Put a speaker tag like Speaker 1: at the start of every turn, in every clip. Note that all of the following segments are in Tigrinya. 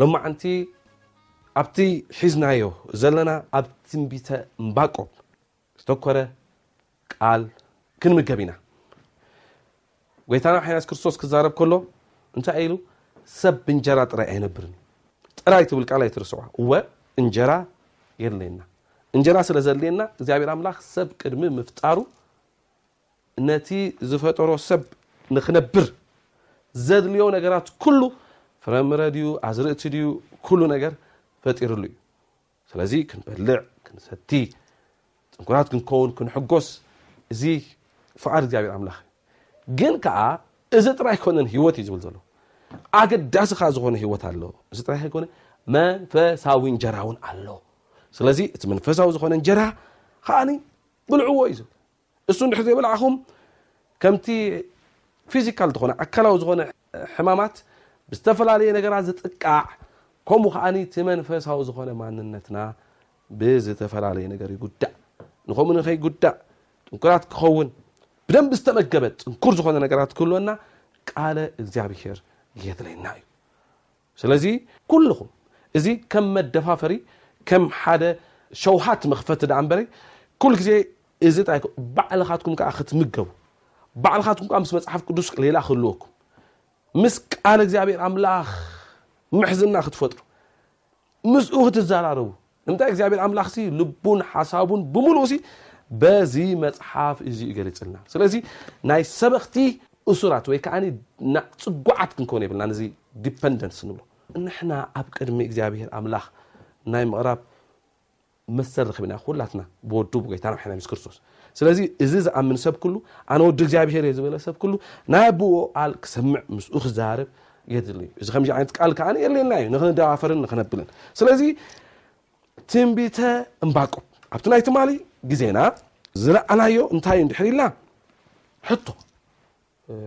Speaker 1: ሎማዕንቲ ኣብቲ ሒዝናዮ ዘለና ኣብ ትንቢተ እምባቆም ዝተኮረ ቃል ክንምገብ ኢና ጎይታና ሓይና የሱስ ክርስቶስ ክዛረብ ከሎ እንታይ ኢሉ ሰብ ብእንጀራ ጥራይ ኣይነብርን ጥራይ ትብል ቃል ኣይትርስዋ እወ እንጀራ የድልየና እንጀራ ስለ ዘድልየና እግዚኣብሔር ኣምላኽ ሰብ ቅድሚ ምፍጣሩ ነቲ ዝፈጠሮ ሰብ ንኽነብር ዘድልዮ ነገራት ኩሉ ፍረምረ ድዩ ኣዝርእቲ ድዩ ኩሉ ነገር ፈጢርሉ እዩ ስለዚ ክንበልዕ ክንሰቲ ፅንኩራት ክንከውን ክንሕጎስ እዚ ፍቓድ እግዚኣብሔር ኣምላኽ ግን ከዓ እዚ ጥራይ ኮነን ህይወት እዩ ዝብል ዘሎ ኣገዳሲ ከዓ ዝኾነ ህይወት ኣሎ እዚ ጥራይ ኣይኮነ መንፈሳዊ እንጀራ እውን ኣሎ ስለዚ እቲ መንፈሳዊ ዝኾነ እንጀራ ከዓኒ ብልዕዎ እዩ ዝብል እሱ እንድሕር ዘይበላዕኹም ከምቲ ፊዚካል ዝኾነ ኣካላዊ ዝኾነ ሕማማት ብዝተፈላለየ ነገራት ዝጥቃዕ ከምኡ ከዓ እቲ መንፈሳዊ ዝኾነ ማንነትና ብዝተፈላለየ ነገር ይጉዳእ ንከምኡ ንከይጉዳእ ጥንኩራት ክኸውን ብደንብ ዝተመገበ ጥንኩር ዝኾነ ነገራት ክህልወና ቃለ እግዚኣብሄር የድለየና እዩ ስለዚ ኩሉኹም እዚ ከም መደፋፈሪ ከም ሓደ ሸውሃት መኽፈቲ ደኣ እምበሪ ኩሉ ግዜ እዚ ጥራይ ኣይኮ ባዕልኻትኩም ከኣ ክትምገቡ ባዕልኻትኩም ከኣ ምስ መጽሓፍ ቅዱስ ቅሌላ ክህልወኩም ምስ ቃል እግዚኣብሔር ኣምላኽ ምሕዝና ክትፈጥሩ ምስኡ ክትዘራረቡ ንምንታይ እግዚኣብሔር ኣምላኽ ሲ ልቡን ሓሳቡን ብምሉኡ ሲ በዚ መጽሓፍ እዚ እዩ ገሊጽልና ስለዚ ናይ ሰበኽቲ እሱራት ወይ ከዓ ጽጉዓት ክንከውን የብልና ነዚ ዲፐንደንስ ንብሎ ንሕና ኣብ ቅድሚ እግዚኣብሔር ኣምላኽ ናይ ምቕራብ መሰል ረኺብና ኩላትና ብወዱ ብጎይታና ምሕና ምስ ክርስቶስ ስለዚ እዚ ዝኣምን ሰብ ኩሉ ኣነ ወዲ እግዚኣብሔር እየ ዝበለ ሰብ ኩሉ ናይ ኣቦኡ ቃል ክሰምዕ ምስኡ ክዛረብ የድሊ እዩ። እዚ ከምዚ ዓይነት ቃል ከኣ የድልየና እዩ ንክንደፋፈርን ንክነብልን። ስለዚ ትንቢተ እምባቆም ኣብቲ ናይ ትማሊ ግዜና ዝረኣናዮ እንታይ እንድሕር ኢልና ሕቶ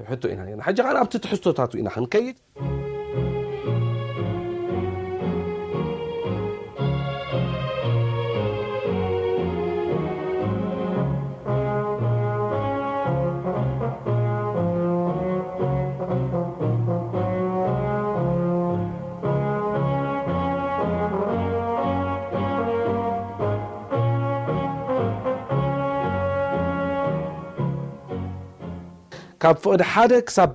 Speaker 1: ሕቶ ኢና ነርና ሕጂ ከዓ ኣብቲ ትሕዝቶታቱ ኢና ክንከይድ ካብ ፍቕዲ ሓደ ክሳብ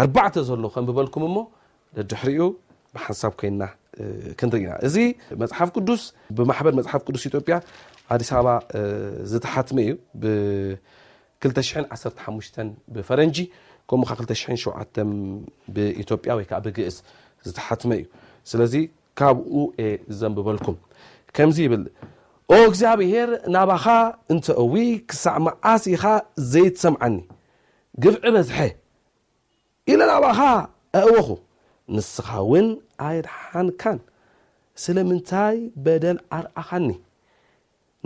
Speaker 1: ኣርባዕተ ዘሎ ከንብበልኩም እሞ ደድሕሪኡ ብሓንሳብ ኮይንና ክንርኢ ኢና። እዚ መጽሓፍ ቅዱስ ብማሕበር መጽሓፍ ቅዱስ ኢትዮጵያ ኣዲስ ኣበባ ዝተሓትመ እዩ ብ2015 ብፈረንጂ ከምኡ ከ 2007 ብኢትዮጵያ ወይ ከዓ ብግእዝ ዝተሓትመ እዩ ስለዚ ካብኡ እየ ዘንብበልኩም ከምዚ ይብል ኦ እግዚኣብሄር ናባኻ እንተ እዊ ክሳዕ መዓስ ኢኻ ዘይትሰምዓኒ ግፍዒ በዝሐ ኢለ ናባኻ ኣእወኹ፣ ንስኻውን ኣየድሓንካን፣ ስለምንታይ በደል ኣርኣኻኒ?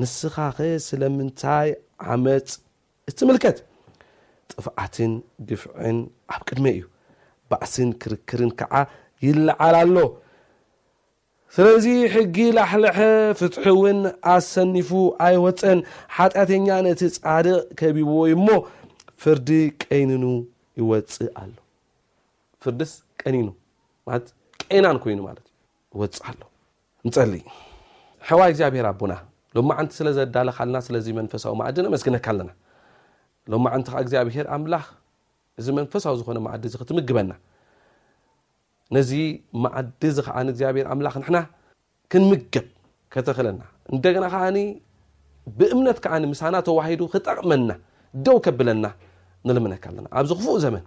Speaker 1: ንስኻኸ ስለምንታይ ዓመጽ እትምልከት? ጥፍኣትን ግፍዕን ኣብ ቅድመይ እዩ፣ ባእስን ክርክርን ከኣ ይለዓል ኣሎ። ስለዚ ሕጊ ላሕለሐ፣ ፍትሒ እውን ኣሰኒፉ ኣይወጸን። ሓጢኣተኛ ነቲ ጻድቕ ከቢብዎ እዩ እሞ፣ ፍርዲ ቀይንኑ ይወጽእ ኣሎ። ፍርድስ ቀኒኑ ማለት ቄናን ኮይኑ ማለት እዩ ይወጽእ ኣሎ። ንጸሊ ሕዋይ እግዚኣብሔር ኣቦና ሎማዓንቲ ስለ ዘዳለኻልና ስለዚ መንፈሳዊ መኣዲ ነመስግነካ ኣለና ሎማዓንቲ ከ እግዚኣብሔር ኣምላኽ እዚ መንፈሳዊ ዝኾነ መኣዲ እዚ ክትምግበና ነዚ መኣዲ እዚ ከኣ ንእግዚኣብሔር ኣምላኽ ንሕና ክንምገብ ከተኽእለና እንደገና ከኣ ብእምነት ከኣ ምሳና ተዋሂዱ ክጠቕመና ደው ከብለና ንልምነካ ኣለና ኣብዚ ክፉእ ዘመን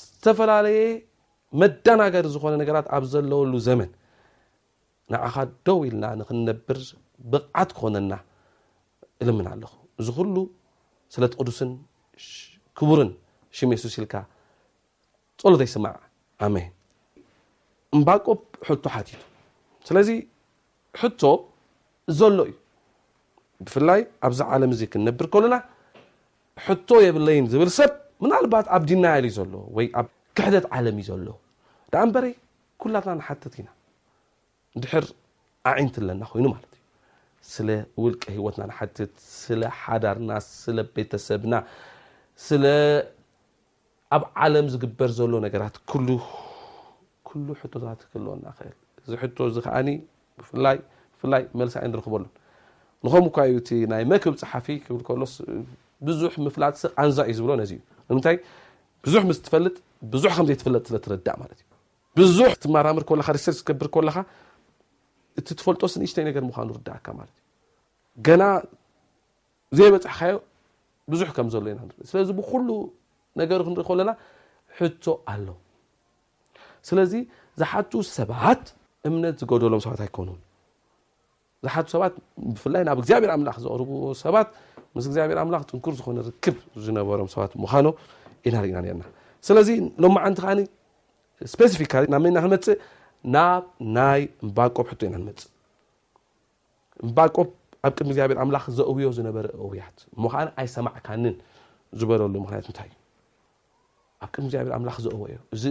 Speaker 1: ዝተፈላለየ መዳናገሪ ዝኾነ ነገራት ኣብ ዘለወሉ ዘመን ንዓኻ ደው ኢልና ንክንነብር ብቕዓት ክኾነና እልምን ኣለኹ እዚ ኩሉ ስለቲ ቅዱስን ክቡርን ሽም የሱስ ኢልካ ጸሎተይ ስማዕ ኣሜን። እምባቆብ ሕቶ ሓቲቱ ስለዚ ሕቶ ዘሎ እዩ ብፍላይ ኣብዚ ዓለም እዚ ክንነብር ከሎና ሕቶ የብለይን ዝብል ሰብ ምናልባት ኣብ ዲናያል እዩ ዘሎ ወይ ኣብ ክሕደት ዓለም እዩ ዘሎ ደኣ እምበረይ ኩላትና ንሓትት ኢና ድሕር ኣዒንቲ ኣለና ኮይኑ ማለት እዩ ስለ ውልቀ ህይወትና ንሓትት ስለ ሓዳርና ስለ ቤተሰብና ስለ ኣብ ዓለም ዝግበር ዘሎ ነገራት ኩሉ ኩሉ ሕቶታት ክህልወና ይኽእል። እዚ ሕቶ እዚ ከኣ ብፍላይ ብፍላይ መልሲ ኣይንረኽበሉን። ንኸምኡ እኳ እዩ እቲ ናይ መክብብ ጸሓፊ ክብል ከሎስ ብዙሕ ምፍላጥሲ ቃንዛ እዩ ዝብሎ ነዚ እዩ። ንምንታይ ብዙሕ ምስ ትፈልጥ ብዙሕ ከም ዘይትፍለጥ ስለ ትርዳእ ማለት እዩ። ብዙሕ ትመራምር ኮለኻ ሪሰርች ክትገብር ኮለኻ እቲ ትፈልጦስ ንእሽተይ ነገር ምዃኑ ርድኣካ ማለት እዩ። ገና ዘይበጻሕካዮ ብዙሕ ከም ዘሎ ኢና ንርኢ። ስለዚ ብኹሉ ነገር ክንርኢ ከለና ሕቶ ኣሎ። ስለዚ ዝሓቱ ሰባት እምነት ዝጎደሎም ሰባት ኣይኮኑን። ዝሓቱ ሰባት ብፍላይ ናብ እግዚኣብሔር ኣምላኽ ዘቕርቡ ሰባት ምስ እግዚኣብሔር ኣምላኽ ጥንኩር ዝኾነ ርክብ ዝነበሮም ሰባት ምዃኖ ኢና ርኢና ነርና ስለዚ ሎማዓንቲ ከዓኒ ስፔሲፊካ ናብ መና ክንመፅእ ናብ ናይ እምባቆብ ሕቶ ኢና ንመፅእ እምባቆም ኣብ ቅድሚ እግዚኣብሔር ኣምላኽ ዘእውዮ ዝነበረ እውያት እሞ ከኣ ኣይሰማዕካንን ዝበለሉ ምክንያት እንታይ እዩ? ኣብ ቅድሚ እግዚኣብሔር ኣምላኽ ዘእወዮ እዚ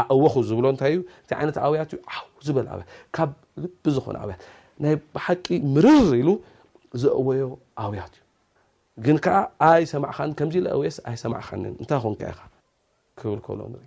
Speaker 1: ኣእወኹ ዝብሎ እንታይ እዩ? እንታይ ዓይነት ኣውያት እዩ? ዓው ዝበል ኣውያት ካብ ልቢ ዝኾነ ኣውያት ናይ ብሓቂ ምርር ኢሉ ዘእወዮ ኣውያት እዩ። ግን ከዓ ኣይሰማዕኻን ከምዚ ኢለ እውየስ ኣይሰማዕኻንን እንታይ ኾንካ ኢኻ ክብል ከሎ ንርኢ።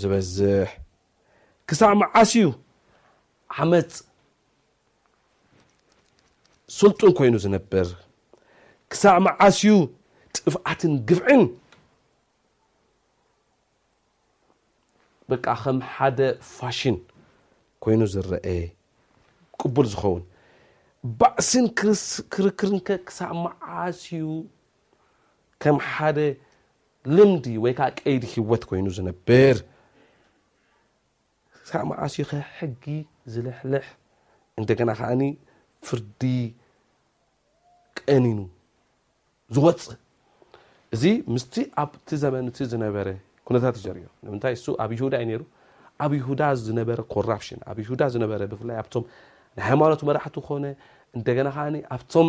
Speaker 1: ዝበዝሕ? ክሳዕ መዓስ እዩ ዓመጽ ስልጡን ኮይኑ ዝነብር? ክሳዕ መዓስ እዩ ጥፍኣትን ግፍዕን በቃ ከም ሓደ ፋሽን ኮይኑ ዝረኤ ቅቡል ዝኸውን? ባእስን ክርክርን ከ ክሳዕ መዓስ እዩ ከም ሓደ ልምዲ ወይ ከኣ ቀይዲ ህይወት ኮይኑ ዝነብር ክሳዕ መዓስ እዩ ከ ሕጊ ዝልሕልሕ እንደገና ከኣ ፍርዲ ቀኒኑ ዝወፅእ እዚ ምስቲ ኣብቲ ዘመን እቲ ዝነበረ ኩነታት ዘርእዮ ንምንታይ እሱ ኣብ ይሁዳ እዩ ነይሩ ኣብ ይሁዳ ዝነበረ ኮራፕሽን ኣብ ይሁዳ ዝነበረ ብፍላይ ኣብቶም ናይ ሃይማኖት መራሕቲ ኮነ እንደገና ከዓ ኣብቶም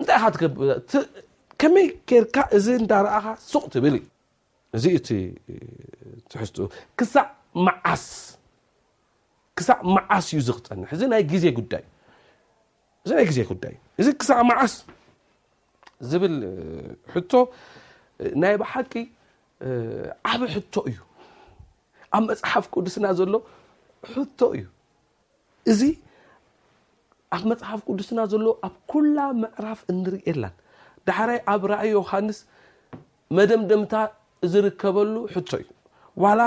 Speaker 1: እንታይ ኢኻ ትገብር ከመይ ጌርካ እዚ እንዳረኣኻ ሱቕ ትብል እዩ እዚ እዩ እቲ ትሕዝትኡ ክሳዕ መዓስ ክሳዕ መዓስ እዩ እዚ ክፀንሕ እዚ ናይ ግዜ ጉዳይ እዚ ናይ ግዜ ጉዳይ እዚ ክሳዕ መዓስ ዝብል ሕቶ ናይ ብሓቂ ዓብ ሕቶ እዩ ኣብ መፅሓፍ ቅዱስና ዘሎ ሕቶ እዩ እዚ ኣብ መጽሓፍ ቅዱስና ዘሎ ኣብ ኩላ ምዕራፍ እንርእየላን ዳሕራይ ኣብ ራእይ ዮሃንስ መደምደምታ ዝርከበሉ ሕቶ እዩ ዋላ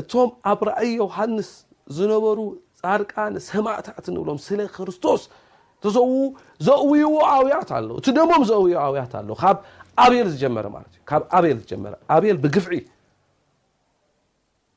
Speaker 1: እቶም ኣብ ራእይ ዮሃንስ ዝነበሩ ጻድቃን ሰማእታት ንብሎም ስለ ክርስቶስ ተሰዉ ዘእውይዎ ኣውያት ኣሎ እቲ ደሞም ዘእውዮ ኣውያት ኣሎ ካብ ኣቤል ዝጀመረ ማለት እዩ ካብ ኣቤል ዝጀመረ ኣቤል ብግፍዒ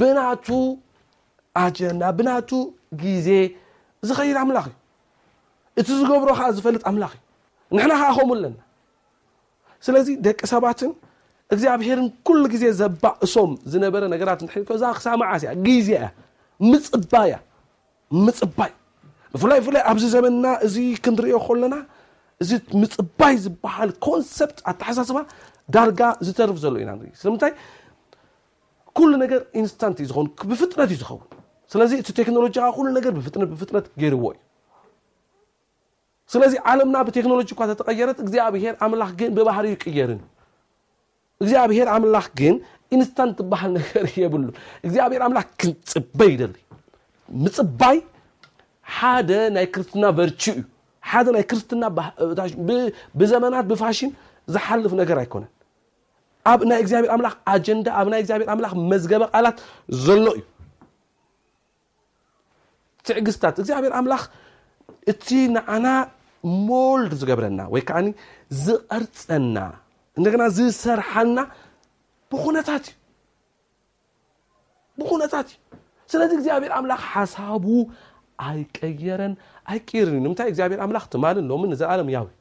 Speaker 1: ብናቱ ኣጀንዳ ብናቱ ግዜ ዝኸይድ ኣምላኽ እዩ እቲ ዝገብሮ ከዓ ዝፈልጥ ኣምላኽ እዩ ንሕና ከዓ ከምኡ ኣለና ስለዚ ደቂ ሰባትን እግዚኣብሄርን ኩሉ ግዜ ዘባእሶም ዝነበረ ነገራት ንድሕሪት እዛ ክሳብ መዓስ እያ ግዜ እያ ምፅባይ እያ ምፅባይ ብፍላይ ብፍላይ ኣብዚ ዘመንና እዚ ክንሪኦ ከለና እዚ ምፅባይ ዝበሃል ኮንሰፕት ኣተሓሳስባ ዳርጋ ዝተርፍ ዘሎ ኢና ንርኢ ስለምንታይ ኩሉ ነገር ኢንስታንት እዩ ዝኸውን ብፍጥነት እዩ ዝኸውን ስለዚ እቲ ቴክኖሎጂ ከዓ ኩሉ ነገር ብፍጥነት ብፍጥነት ገይርዎ እዩ ስለዚ ዓለምና ብቴክኖሎጂ እኳ ተተቀየረት እግዚኣብሔር ኣምላኽ ግን ብባህሪ ይቅየርን እግዚኣብሔር ኣምላኽ ግን ኢንስታንት ትበሃል ነገር የብሉ እግዚኣብሔር ኣምላኽ ክንፅበ ይደሊ ምፅባይ ሓደ ናይ ክርስትና ቨርቹ እዩ ሓደ ናይ ክርስትና ብዘመናት ብፋሽን ዝሓልፍ ነገር ኣይኮነን ኣብ ናይ እግዚኣብሔር ኣምላኽ ኣጀንዳ ኣብ ናይ እግዚኣብሔር ኣምላኽ መዝገበ ቃላት ዘሎ እዩ ትዕግስታት እግዚኣብሔር ኣምላኽ እቲ ንዓና ሞልድ ዝገብረና ወይ ከዓ ዝቐርፀና እንደገና ዝሰርሓና ብኩነታት እዩ ብኩነታት እዩ ስለዚ እግዚኣብሔር ኣምላኽ ሓሳቡ ኣይቀየረን ኣይቀይርን እዩ ንምንታይ እግዚኣብሔር ኣምላኽ ትማልን ሎምን ንዘለኣለም ያው እዩ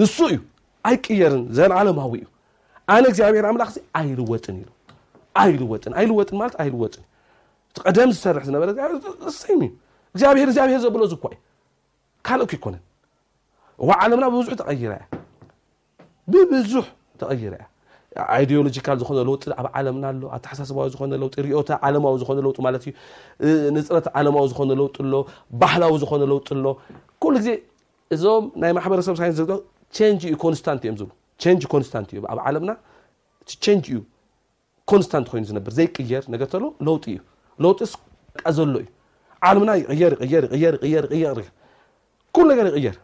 Speaker 1: ንሱ እዩ ኣይቅየርን ዘልዓለማዊ እዩ ኣነ እግዚኣብሔር ኣምላኽ ዚ ኣይልወጥን ኢሉ ኣይልወጥን ኣይልወጥን ማለት ኣይልወጥን እቲ ቀደም ዝሰርሕ ዝነበረ እግዚኣብሔር እዩ እግዚኣብሔር እግዚኣብሔር ዘብሎ ዝኳ እዩ ካልእ ክይኮነን እዋ ዓለምና ብብዙሕ ተቐይራ እያ ብብዙሕ ተቐይራ እያ ኣይዲዮሎጂካል ዝኾነ ለውጢ ኣብ ዓለምና ኣሎ ኣተሓሳስባዊ ዝኾነ ለውጢ ሪኦታ ዓለማዊ ዝኾነ ለውጢ ማለት እዩ ንፅረት ዓለማዊ ዝኾነ ለውጢ ኣሎ ባህላዊ ዝኾነ ለውጢ ኣሎ ኩሉ ግዜ እዞም ናይ ማሕበረሰብ ሳይንስ ዝብሉ ቸንጅ እዩ ኮንስታንት እዮም ዝብሉ ቸንጅ ኮንስታንት እዩ ኣብ ዓለምና ቸንጅ እዩ ኮንስታንት ኮይኑ ዝነብር ዘይቅየር ነገር ተሎ ለውጢ እዩ ለውጢስ ቃ ዘሎ እዩ ዓለምና ይቕየር ይቕየር ይቕየር ይቕየር ይቕየር ኩሉ ነገር ይቕየር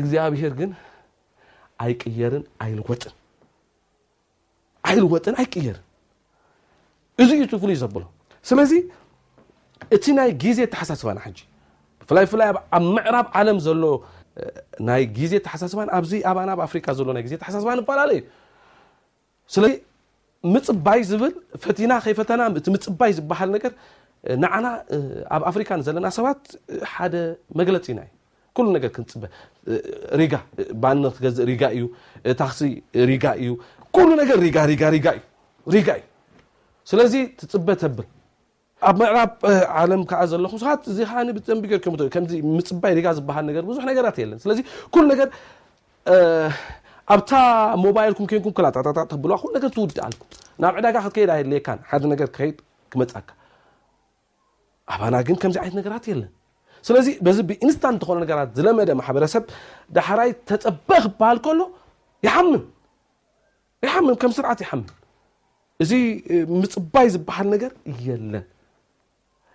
Speaker 1: እግዚኣብሄር ግን ኣይቅየርን ኣይልወጥን ኣይልወጥን ኣይቅየርን እዚ እዩ እቲ ፍሉይ ዘብሎ ስለዚ እቲ ናይ ግዜ ተሓሳስባና ሕጂ ብፍላይ ፍላይ ኣብ ምዕራብ ዓለም ዘሎ ናይ ግዜ ተሓሳስባን ኣብዚ ኣባና ኣብ ኣፍሪካ ዘሎ ናይ ግዜ ተሓሳስባ ንፈላለ እዩ ስለዚ ምፅባይ ዝብል ፈቲና ከይፈተና እቲ ምፅባይ ዝበሃል ነገር ንዓና ኣብ ኣፍሪካ ዘለና ሰባት ሓደ መግለፂና እዩ ኩሉ ነገር ክንጽበ ሪጋ ባኒ ክትገዝእ ሪጋ እዩ ታክሲ ሪጋ እዩ ኩሉ ነገር ሪጋ ሪጋ ሪጋ እዩ ሪጋ እዩ ስለዚ ትጽበ ተብል ኣብ ምዕራብ ዓለም ከዓ ዘለኹ ሰባት እዚ ከዓ ብደንቢ ጌርኩም ከምዚ ምጽባይ ሪጋ ዝበሃል ነገር ብዙሕ ነገራት የለን ስለዚ ኩሉ ነገር ኣብታ ሞባይልኩም ኮንኩም ክላጣጣጣ ተብልዋ ኩሉ ነገር ትውድእ ኣልኩም ናብ ዕዳጋ ክትከይድ ኣየድልየካን ሓደ ነገር ክኸይድ ክመጻካ ኣባና ግን ከምዚ ዓይነት ነገራት የለን። ስለዚ በዚ ብኢንስታንት ዝኾነ ነገራት ዝለመደ ማሕበረሰብ ዳሕራይ ተጸበ ክበሃል ከሎ ይሓምም ይሓምም ከም ስርዓት ይሓምም። እዚ ምጽባይ ዝበሃል ነገር የለን።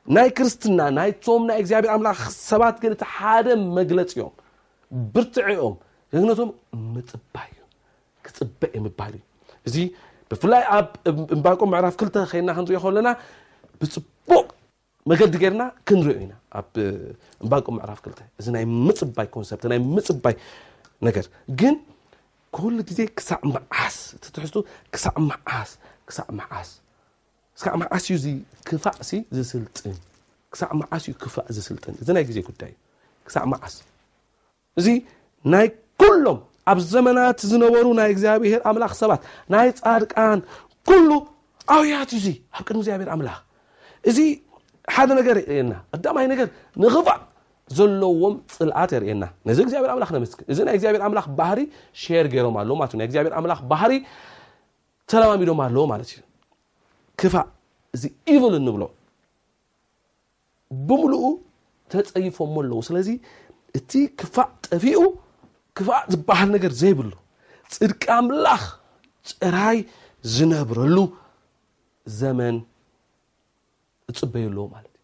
Speaker 1: ናይ ክርስትና ናይቶም ናይ እግዚኣብሔር ኣምላኽ ሰባት ግን እቲ ሓደ መግለፂኦም ብርትዐኦም ጀግነቶም ምጽባይ እዩ። ክጽበ እየ ምባል እዩ እዚ ብፍላይ ኣብ እምባቆም ምዕራፍ ክልተ ከይና ክንሪኦ ከለና ብፅቡቅ መገዲ ጌርና ክንሪኦ ኢና ኣብ እምባቆ ምዕራፍ ክልተ እዚ ናይ ምፅባይ ኮንሰፕት ናይ ምፅባይ ነገር ግን ኩሉ ግዜ ክሳዕ መዓስ እቲ ትሕዝቱ ክሳዕ መዓስ ክሳዕ መዓስ ክሳዕ መዓስ እዩ እዚ ክፋእ ሲ ዝስልጥን ክሳዕ መዓስ እዩ ክፋእ ዝስልጥን እዚ ናይ ግዜ ጉዳይ እዩ ክሳዕ መዓስ እዚ ናይ ኩሎም ኣብ ዘመናት ዝነበሩ ናይ እግዚኣብሔር ኣምላኽ ሰባት ናይ ጻድቃን ኩሉ ኣውያት እዩ እዚ ኣብ ቅድሚ እግዚኣብሔር ኣምላኽ እዚ ሓደ ነገር የርእየና ቀዳማይ ነገር ንኽፋእ ዘለዎም ፅልኣት የርእየና ነዚ እግዚኣብሔር ኣምላኽ ነመስግን እዚ ናይ እግዚኣብሔር ኣምላኽ ባህሪ ሼር ገይሮም ኣለዎ ማለት እዩ ናይ እግዚኣብሔር ኣምላኽ ባህሪ ተለማሚዶም ኣለዎ ማለት እዩ ክፋእ እዚ ኢቭል እንብሎ ብምልኡ ተጸይፎሞ ኣለዉ። ስለዚ እቲ ክፋእ ጠፊኡ ክፋእ ዝበሃል ነገር ዘይብሉ ጽድቂ ኣምላኽ ጥራይ ዝነብረሉ ዘመን እጽበዩ ኣለዎ ማለት እዩ።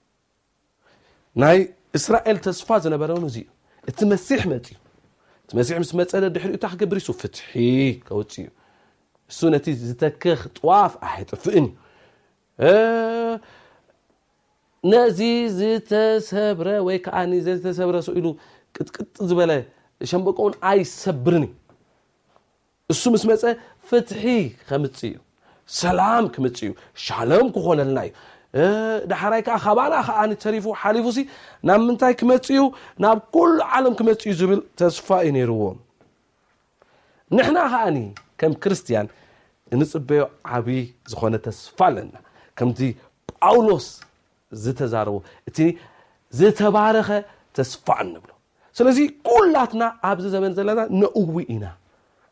Speaker 1: ናይ እስራኤል ተስፋ ዝነበረ ውን እዚ እዩ። እቲ መሲሕ መፅዩ እቲ መሲሕ ምስ መፀ ድሕሪኡ እንታይ ክገብር ይሱ ፍትሒ ከውፅ እዩ። እሱ ነቲ ዝተክኽ ጥዋፍ ኣየጥፍእን እዩ። እህ ነዚ ዝተሰብረ ወይ ከዓ ዘዝተሰብረ ስኢሉ ቅጥቅጥ ዝበለ ሸምበቆውን ኣይሰብርን እዩ እሱ ምስ መፀ ፍትሒ ከምፅእ እዩ ሰላም ክምፅ እዩ ሻሎም ክኾነልና እዩ ዳሕራይ ከዓ ካባና ከዓ ተሪፉ ሓሊፉ ሲ ናብ ምንታይ ክመፅ እዩ ናብ ኩሉ ዓለም ክመፅ እዩ ዝብል ተስፋ እዩ ነይርዎም ንሕና ከኣ ከም ክርስትያን እንጽበዮ ዓብዪ ዝኾነ ተስፋ ኣለና ከምቲ ጳውሎስ ዝተዛረቦ እቲ ዝተባረኸ ተስፋ እንብሎ ስለዚ ኩላትና ኣብዚ ዘበን ዘለና ነእዊ ኢና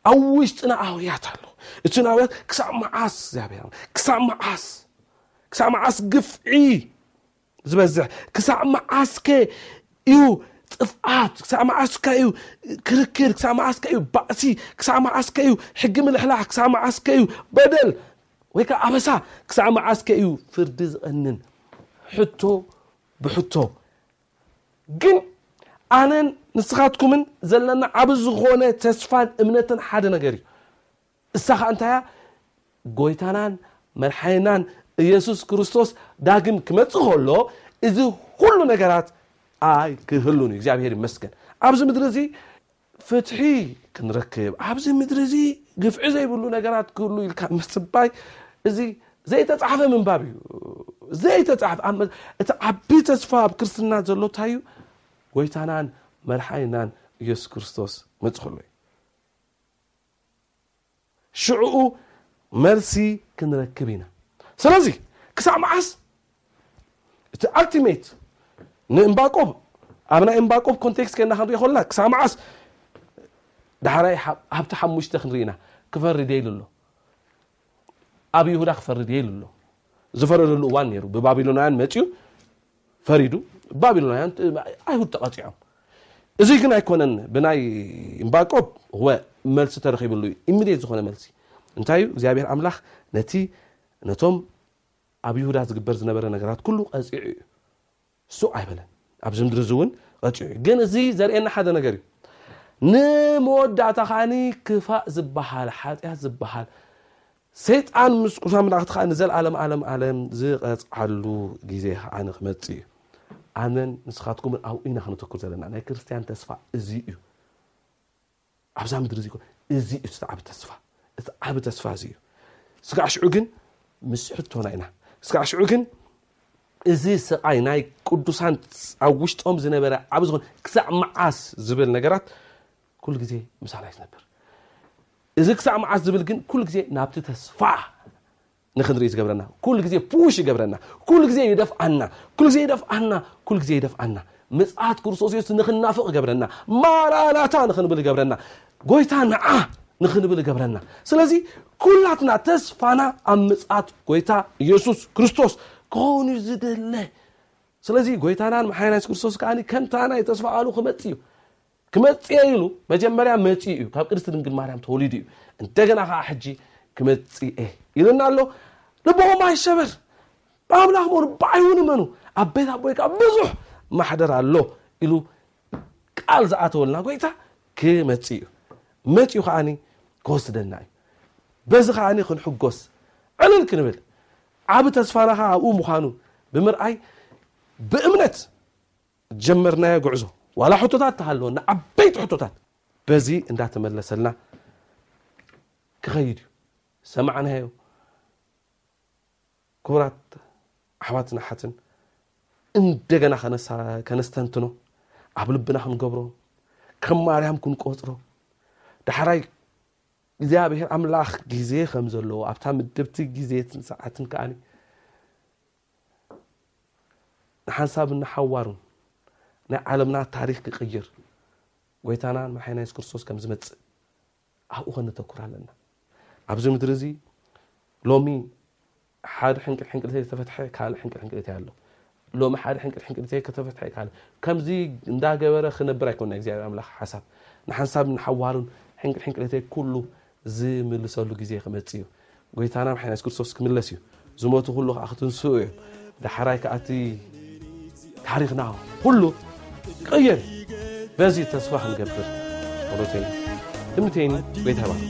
Speaker 1: ኣብ ውሽጥና ኣውያት ኣሎ እቲ ናውያት ክሳብ መዓስ እግዚኣብሔር ክሳብ መዓስ ክሳብ መዓስ ግፍዒ ዝበዝሕ ክሳዕ መዓስከ እዩ ጥፍኣት ክሳዕ መዓስከ እዩ ክርክር ክሳዕ መዓስከ እዩ ባእሲ ክሳዕ መዓስከ እዩ ሕጊ ምልሕላሕ ክሳዕ መዓስከ እዩ በደል ወይ ከዓ ኣበሳ ክሳዕ መዓስከ እዩ ፍርዲ ዝቐንን ሕቶ ብሕቶ ግን ኣነን ንስኻትኩምን ዘለና ዓብ ዝኾነ ተስፋን እምነትን ሓደ ነገር እዩ እሳ ኸኣ እንታይ እያ? ጎይታናን መድሓኒናን እየሱስ ክርስቶስ ዳግም ክመጽእ ከሎ እዚ ዅሉ ነገራት ኣይክህሉን እዩ። እግዚኣብሄር ይመስገን። ኣብዚ ምድሪ እዚ ፍትሒ ክንረክብ፣ ኣብዚ ምድሪ እዚ ግፍዒ ዘይብሉ ነገራት ክህሉ ኢልካ ምጽባይ እዚ ዘይተጻሕፈ ምንባብ እዩ። ዘይተጻሕፈ እቲ ዓቢ ተስፋ ኣብ ክርስትና ዘሎ እንታይ እዩ? ጎይታናን መድሓኒናን እየሱስ ክርስቶስ ክመጽእ ከሎ እዩ። ሽዕኡ መልሲ ክንረክብ ኢና ስለዚ ክሳዕ መዓስ እቲ ኣልቲሜት ንእምባቆም ኣብ ናይ እምባቆም ኮንቴክስት ከና ክንሪኦ ከለና ክሳዕ መዓስ ዳሕራይ ሃብቲ ሓሙሽተ ክንርኢና ክፈርድ ኢሉ ኣሎ ኣብ ይሁዳ ክፈርድ እየ ኢሉ ኣሎ። ዝፈረደሉ እዋን ነይሩ። ብባቢሎናውያን መፅዩ ፈሪዱ፣ ባቢሎናውያን ኣይሁድ ተቐፂዖም። እዚ ግን ኣይኮነን ብናይ እምባቆብ ወ መልሲ ተረኺብሉ እዩ። ኢሚድየት ዝኾነ መልሲ እንታይ እዩ? እግዚኣብሔር ኣምላኽ ነቲ ነቶም ኣብ ይሁዳ ዝግበር ዝነበረ ነገራት ኩሉ ቀፂዑ እዩ። ሱቕ ኣይበለን ኣብዚ ምድሪ እዚ እውን ቐፂዑ እዩ ግን እዚ ዘርእየና ሓደ ነገር እዩ ንመወዳእታ ከዓኒ ክፋእ ዝበሃል ሓጢኣት ዝበሃል ሰይጣን ምስ ቅዱሳን መላእኽቲ ከዓ ንዘለኣለም ኣለም ኣለም ዝቐፅዓሉ ግዜ ከዓኒ ክመፅእ እዩ ኣነን ንስኻትኩምን ኣብኡ ኢና ክንትኩር ዘለና ናይ ክርስትያን ተስፋ እዚ እዩ ኣብዛ ምድሪ እዚ እኮ እዚ እዩ እቲ ዓቢ ተስፋ እቲ ዓቢ ተስፋ እዚ እዩ ስጋዕ ሽዑ ግን ምስ ሕቶና ኢና ስጋዕ ሽዑ ግን እዚ ስቃይ ናይ ቅዱሳን ኣብ ውሽጦም ዝነበረ ዓብ ዝኾነ ክሳዕ መዓስ ዝብል ነገራት ኩሉ ግዜ ምሳና ይዝነብር እዚ ክሳዕ መዓስ ዝብል ግን ኩሉ ግዜ ናብቲ ተስፋ ንክንሪኢ ዝገብረና ኩሉ ግዜ ፑሽ ይገብረና ኩሉ ግዜ ይደፍኣና ኩሉ ግዜ ይደፍኣና ኩሉ ግዜ ይደፍኣና ምጽኣት ክርስቶስ የሱስ ንክናፍቕ ይገብረና ማራናታ ንክንብል ይገብረና ጎይታ ንዓ ንክንብል ይገብረና ስለዚ ኩላትና ተስፋና ኣብ ምጽኣት ጎይታ የሱስ ክርስቶስ ክኸውን እዩ ዝድለ ስለዚ ጎይታናን መሓያና የሱስ ክርስቶስ ከዓኒ ከምታ ናይ ተስፋ ቃሉ ክመጽእ እዩ ክመጽእ እየ ኢሉ መጀመርያ መጺኡ እዩ ካብ ቅድስቲ ድንግል ማርያም ተወሊዱ እዩ እንደገና ከዓ ሕጂ ክመጽእ እየ ኢሉና ኣሎ ልብኹም ኣይሸበር ብኣምላኽ መኑ ብዓይውን እመኑ ኣብ ቤት ኣቦይ ከዓ ብዙሕ ማሕደር ኣሎ ኢሉ ቃል ዝኣተወልና ጎይታ ክመጽእ እዩ መጺኡ ከዓኒ ክወስደና እዩ በዚ ከዓኒ ክንሕጎስ ዕልል ክንብል ዓብ ተስፋና ከዓ ኣብኡ ምዃኑ ብምርኣይ ብእምነት ዝጀመርናዮ ጉዕዞ ዋላ ሕቶታት ተሃለወና ዓበይቲ ሕቶታት በዚ እንዳተመለሰልና ክኸይድ እዩ ዝሰማዕናዮ ክቡራት ኣሕዋትን ኣሓትን እንደገና ከነስተንትኖ ኣብ ልብና ክንገብሮ ከም ማርያም ክንቆፅሮ ዳሕራይ እግዚኣብሔር ኣምላኽ ግዜ ከም ዘለዎ ኣብታ ምድብቲ ግዜትን ሰዓትን ከዓኒ ንሓንሳብን ንሓዋሩን ናይ ዓለምና ታሪኽ ክቕይር ጐይታናን መርሓይና የሱስ ክርስቶስ ከም ዝመጽእ ኣብኡ ከነተኩር ኣለና። ኣብዚ ምድሪ እዚ ሎሚ ሓደ ሕንቅል ሕንቅልተይ ዝተፈትሐ ካልእ ሕንቅል ሕንቅልተይ ኣሎ ሎሚ ሓደ ሕንቅል ሕንቅልተይ ከተፈትሐ ካል ከምዚ እንዳገበረ ክነብር ኣይኮና እግዚኣብሔር ኣምላኽ ሓሳብ ንሓንሳብ ንሓዋሩን ሕንቅል ሕንቅልተይ ኩሉ ዝምልሰሉ ግዜ ክመጽእ እዩ። ጎይታና መሓኒና የሱስ ክርስቶስ ክምለስ እዩ። ዝሞቱ ኩሉ ከዓ ክትንስኡ እዮም። ዳሕራይ ከዓ እቲ ታሪክና ኩሉ ክቕየር እዩ። በዚ ተስፋ ክንገብር ጸሎተይን ትምኒተይን ጎይታ
Speaker 2: ይባርኩም።